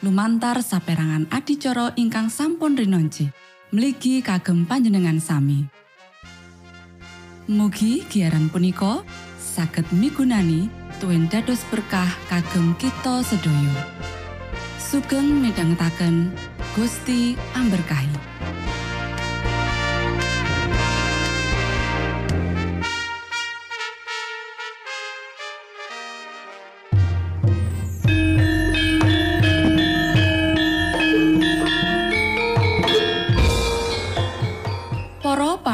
Lumantar saperangan adicara ingkang sampun rinonci. Mligi kagem panjenengan sami. Mugi giaran punika saged migunani tuen dados berkah kagem kita sedoyo. Sugeng midhangetaken Gusti amberkahi.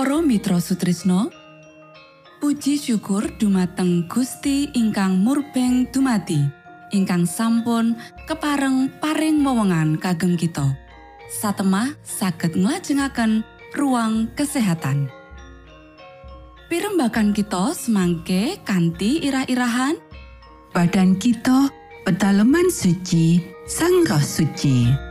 Para Mitra Sutrisno Puji syukur dumateng Gusti ingkang murbeng dumati ingkang sampun kepareng paring wewenngan kagem kita. Satemah saged nglajengaken ruang kesehatan. Pirembakan kita semangke kanthi irah-irahan. Badan kita pedalaman suci sang roh suci.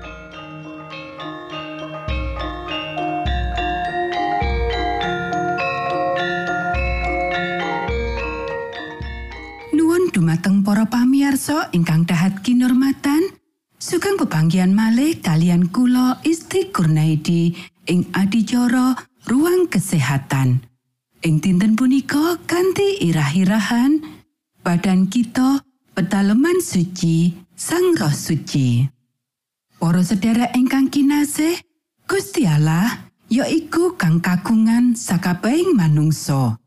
Pamiarsa ingkang dahat kinurmatan, sugeng pebanggian malih kalian kula Isti Kurnaidi ing adicara ruang kesehatan. Ing dinten punika kanthi irah-irahan badan kita pedalaman suci sang roh suci. Para sedherek ingkang kinasih, Gusti Allah yaiku kang kagungan sakabehing manungsa.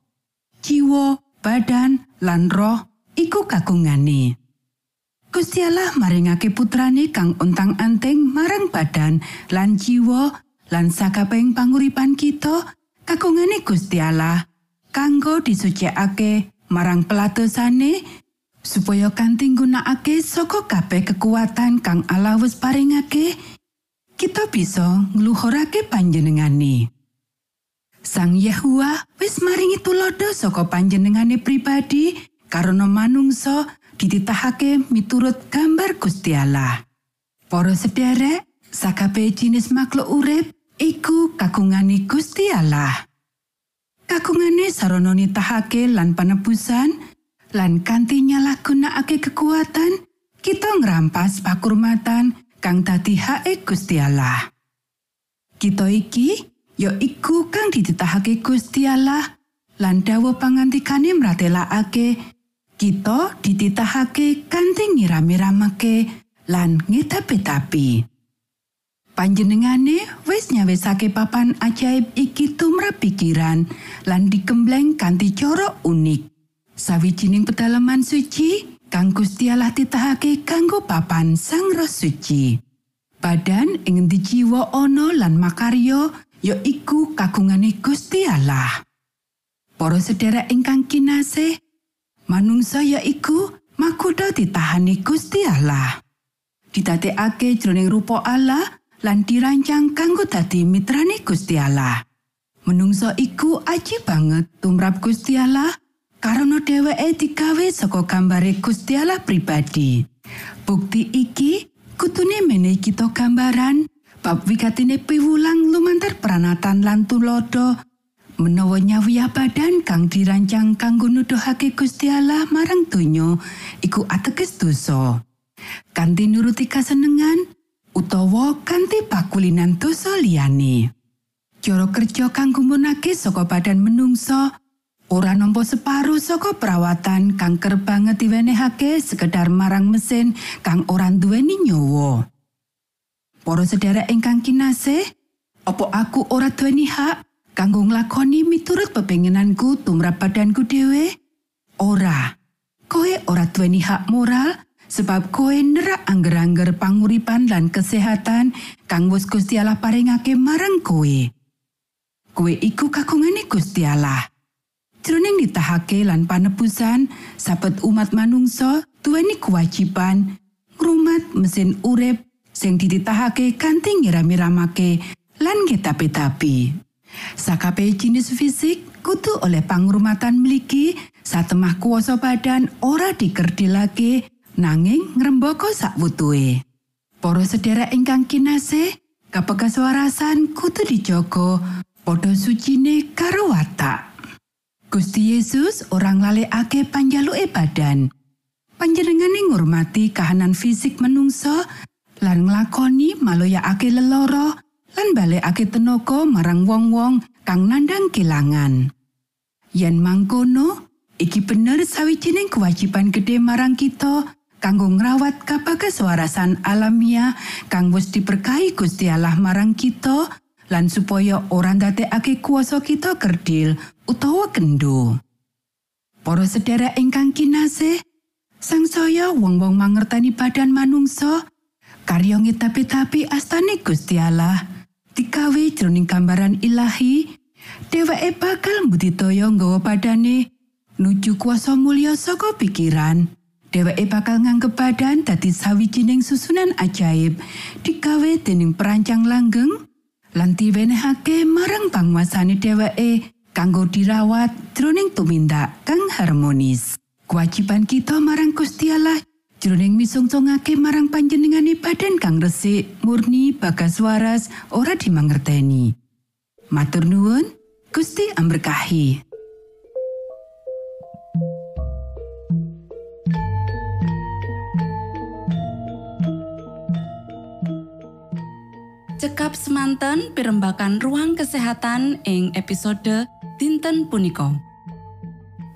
Jiwa, badan, lan roh iku kagungane. Gusti Allah maringake putrane kang untang-anting marang badan lan jiwa lan sakabehing panguripan kita kagungane Gusti Allah kanggo disucikake marang pelatosane supaya kanthi nggunakake saka kabeh kekuatan kang Allah wis paringake kita bisa ngluhurake panjenengane. Sang Yahua wis maringi tulodo saka panjenengane pribadi karena manungsa dititahake miturut gambar Gusti Allah. Para sederek, sakabeh jinis makhluk urip iku kagungane Gusti Allah. Kagungane sarana nitahake lan panebusan lan kanthi nyalahgunakake kekuatan, kita ngrampas pakurmatan kang dadi hake Gusti Allah. Kita iki ya iku kang dititahake Gusti Allah lan dawuh pangantikane mratelakake kita dititahake kanthi ngiram-iramake lan ngetapi-tapi. Panjenengane wis nyawisake papan ajaib iki tumrap pikiran lan digembleng kanthi cara unik. Sawijining pedalaman suci kang Gusti Allah titahake kanggo papan Sang Roh Suci. Badan ing jiwa ana lan makarya ya iku kagungane Gusti Allah. Para sedherek ingkang kinasih, manungsa ya iku makutha ditahani Gusti Allah. Didadekake jroning rupa Allah lan dirancang kanggo dadi mitrane Gusti Allah. Menungsa iku aji banget tumrap Gusti Allah karena dheweke digawe saka gambare Gusti Allah pribadi. Bukti iki kutune menehi kita gambaran bab wigatine piwulang lumantar peranatan lan tulodo menawa nyawi badan kang dirancang kanggo nuduhake Gusti Allah marang donya iku ateges dosa. Kanthi nuruti kasenengan utawa kanthi pakulinan dosa liyane. Cara kerja kang gumunake saka badan menungso ora nampa separo saka perawatan kang kerep banget diwenehake sekedar marang mesin kang ora duweni nyawa. Para sedherek ingkang kinasih, opo aku ora duweni hak kanggo nglakoni miturut pepenginanku tumrap badanku dhewe? Ora. Koe ora duweni hak moral sebab koe nerak angger-angger panguripan lan kesehatan kang wis Gusti Allah paringake marang koe. Koe iku kagungane Gusti Allah. Jroning ditahake lan panebusan, sabet umat manungsa duweni kewajiban ngrumat mesin urip sing dititahake kanthi ngiram-iramake lan ngetapi-tapi. Sakabehe jenis fisik kudu oleh pangrumatan mligi satemah kuasa badan ora dikerdilake nanging ngrembaka sakwutuhe. Para sedherek ingkang kinasih, kapekaswarasan kudu dijogo padha sucine karo watak. Gusti Yesus orang lalekake panjaluke badan. Panjenengane ngurmati kahanan fisik menungso lan nglakoni maloyaake leloro lan balekake tenaga marang wong-wong kang nandang kelangan. Yen mangkono, iki bener sawijining kewajiban gede marang kita kanggo ngrawat kapakaswarasan alamiah kang wis diberkahi Gusti Allah marang kita lan supaya ora ndadekake kuasa kita kerdil utawa kendo. Para sedherek ingkang kinasih, sangsaya wong-wong mangerteni badan manungsa karya ngetapi-tapi astane Gusti Allah dikawe jroning gambaran ilahi dheweke bakal mbudidaya nggawa badane nuju kuasa mulya saka pikiran. Dheweke bakal nganggep badan dadi sawijining susunan ajaib digawe dening perancang langgeng lan diwenehake marang panguasane dheweke kanggo dirawat jroning tumindak kang harmonis. Kewajiban kita marang Gusti Allah jroning misungsungake marang panjenengane badan kang resik murni bagas waras ora dimangerteni matur nuwun Gusti amberkahi Cekap semanten pimbakan ruang kesehatan ing episode dinten punika.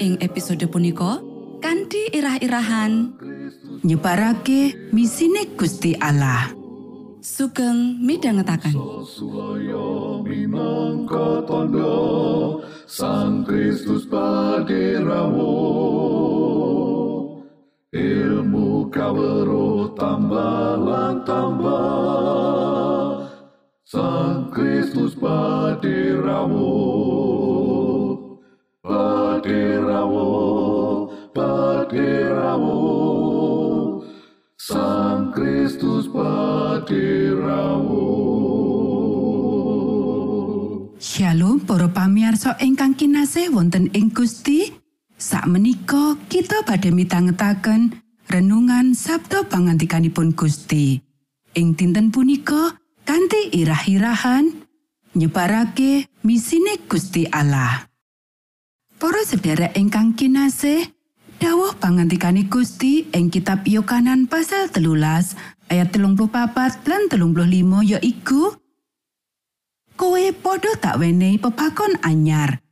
Ing episode punika kanthi irah-irahan nyebarake misine Gusti Allah. sugeng minangka tondo Sang Kristus paderamu Ilmu kawero tambah tambah Sang Kristus paderamu Paderamu Paderamu Sang Kristus paderamu Shalom para pamirsa ingkang kinasih wonten ing Gusti. Sakmenika kita badhe mitangetaken renungan Sabda pangantikanipun Gusti. Ing dinten punika kanthi irah-irahan nyebarake misine Gusti Allah. Para sedherek ingkang kinasih, dawuh pangantikane Gusti ing kitab Yohanan pasal telulas ayat telung papat lan telung limo yaiku kowe padha tak wenehi pepakon anyar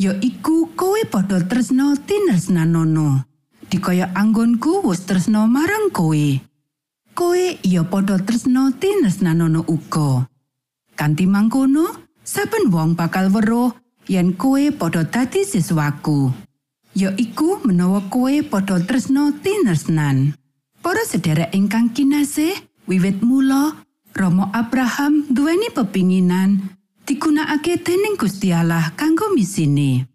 ya iku kowe padha tresno tinresnanono dikaya anggonku wis tresno marang kowe. Kowe iya padha tresno tinresnanono uga. Kanthi mangkono saben wong bakal weruh yen kowe padha dadi siswaku ya iku menawa kowe padha tresno tinresnan para sedherek ingkang kinasih wiwit mula Romo Abraham duweni pepinginan digunakake dening Gusti Allah kanggo misine.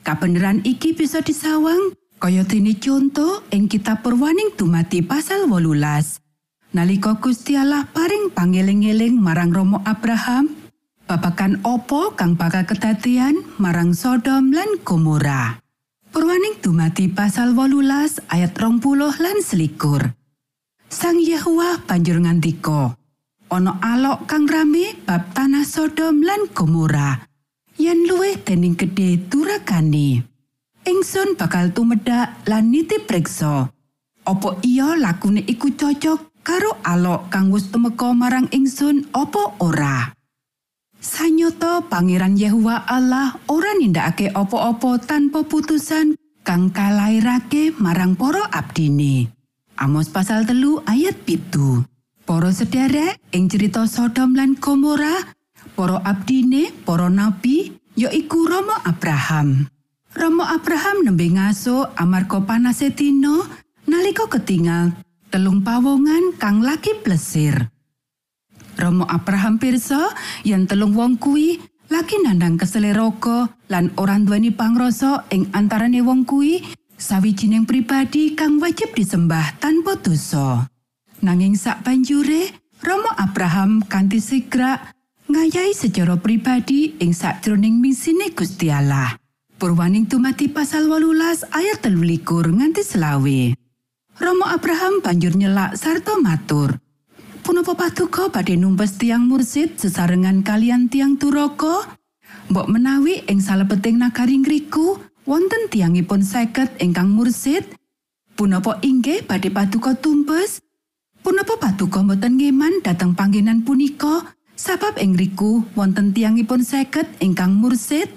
Kabeneran iki bisa disawang kaya dene conto ing kitab Purwaning dumati pasal 18. Nalika Gusti Allah paring pangeling-eling marang Romo Abraham, babagan opo kang bakal kedadian marang Sodom lan Gomora. Purwaning dumati pasal 18 ayat 20 lan selikur. Sang Yehuwa banjur ngandika, ana alok kang rame bab tanah Sodom lan Gomora. Yen luwih dening gedhe turakane. Ingsun bakal tumedak lan nitip preksa. Apa iya lakune iku cocok karo alok kang wis marang ingsun apa ora? Sanyoto Pangeran Yehuwa Allah ora nindakake apa-apa tanpa putusan kang kalairake marang para abdine. Amos pasal telu ayat pitu. Para sederek ing cerita Sodom lan Gomora, para abdine, para nabi, yaiku Romo Abraham. Romo Abraham nembe ngaso amarga panase dina nalika ketingal telung pawongan kang lagi plesir. Romo Abraham pirsa yen telung wong kuwi lagi nandang keseleraga lan ora nduweni pangrasa ing antarane wong kuwi sawijining pribadi kang wajib disembah tanpa dosa. Nanging sak banjure, Romo Abraham kanthi sigra ngayahi secara pribadi ing sakjroning misine Gusti Allah. Purwaning tumati pasal 18 ayat telulikur nganti selawe. Romo Abraham banjur nyelak sarta matur. Punapa patuko badhe numpes tiang mursid sesarengan kalian tiang turoko? Mbok menawi ing salebeting nagari ngriku wonten tiangipun seket ingkang mursid? Punapa inggih badhe paduka tumpes? Punapa paduka boten ngeman dhateng panggenan punika? Sabab ing ngriku wonten tiangipun seket ingkang mursid?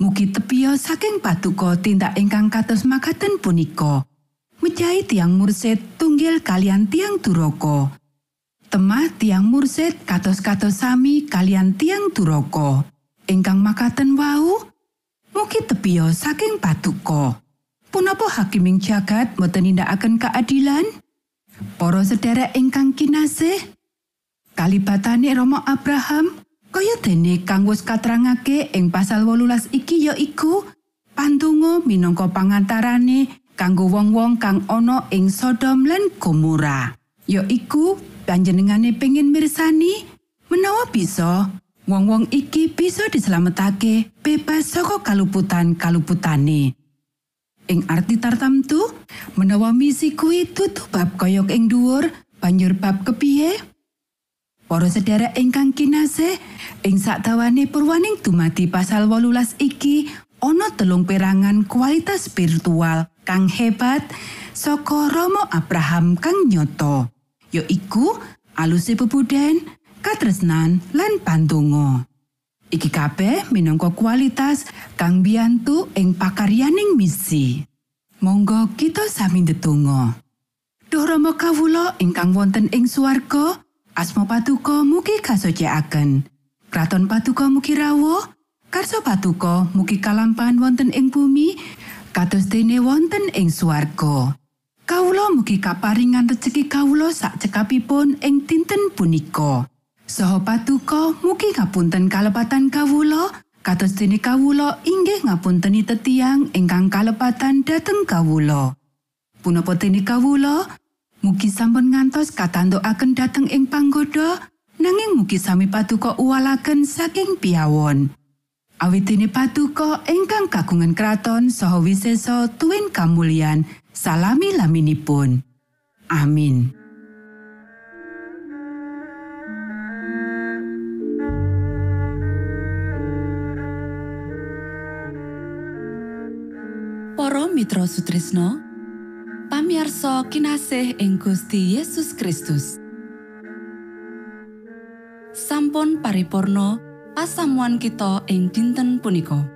Mugi tepia saking paduka tindak ingkang kados makaten punika. Mejahi tiang mursid tunggil kalian tiang duroko. Temah tiang mursid kados-kados sami kalian tiang duroko. Ingkang makaten wau, mugi tepia saking paduka. Punapa hakiming jagat nindakaken keadilan? Para sedherek ingkang kinasih, kalibatane Romo Abraham kaya dene kang wis katerangake ing pasal 18 iki ya iku pandonga minangka pangantarane kanggo wong-wong kang ana ing Sodom lan Gomora. Ya iku panjenengane pengin mirsani menawa bisa Wong-wong iki bisa dislametake bebas saka kaluputan-kaluputane. Ing arti tartamtu, menawa misi kuwi dudu bab koyok ing dhuwur, banjur bab kepiye? Para sedherek ingkang kinasih, ing sakdawane purwaning dumadi pasal 18 iki ana telung perangan kualitas spiritual kang hebat saka Romo Abraham kang nyoto, yaiku aluse bebuden, katresnan lan pantungo. Iki kabeh minangka kualitas kang biyantu ing pakaryaning misi. Monggo kita sami ndedonga. Duh Rama kawula ingkang wonten ing swarga, asma patuko mugi kasucikaken. Kraton patuko mugi rawuh, karso patuko mugi kalampahan wonten ing bumi, kados dene wonten ing swarga. Kawula mugi kaparingan rejeki kawula sak cekapipun ing dinten punika. Saha patuko mugi ngapunten kalepatan kawula kados dene kawula inggih ngapunteni tetiang ingkang kalepatan dhateng kawula. Punapa dene kawula mugi sampun ngantos katantukaken dhateng ing panggoda nanging mugi sami patuko uwalaken saking piawon. Awit dene patuko ingkang kagungan kraton saha wisesa tuwin kamulyan salami laminipun. Amin. Para Mitra Sutrisno pamiarsa kinasih ing Gusti Yesus Kristus sampun paripurno pasamuan kita ing dinten punika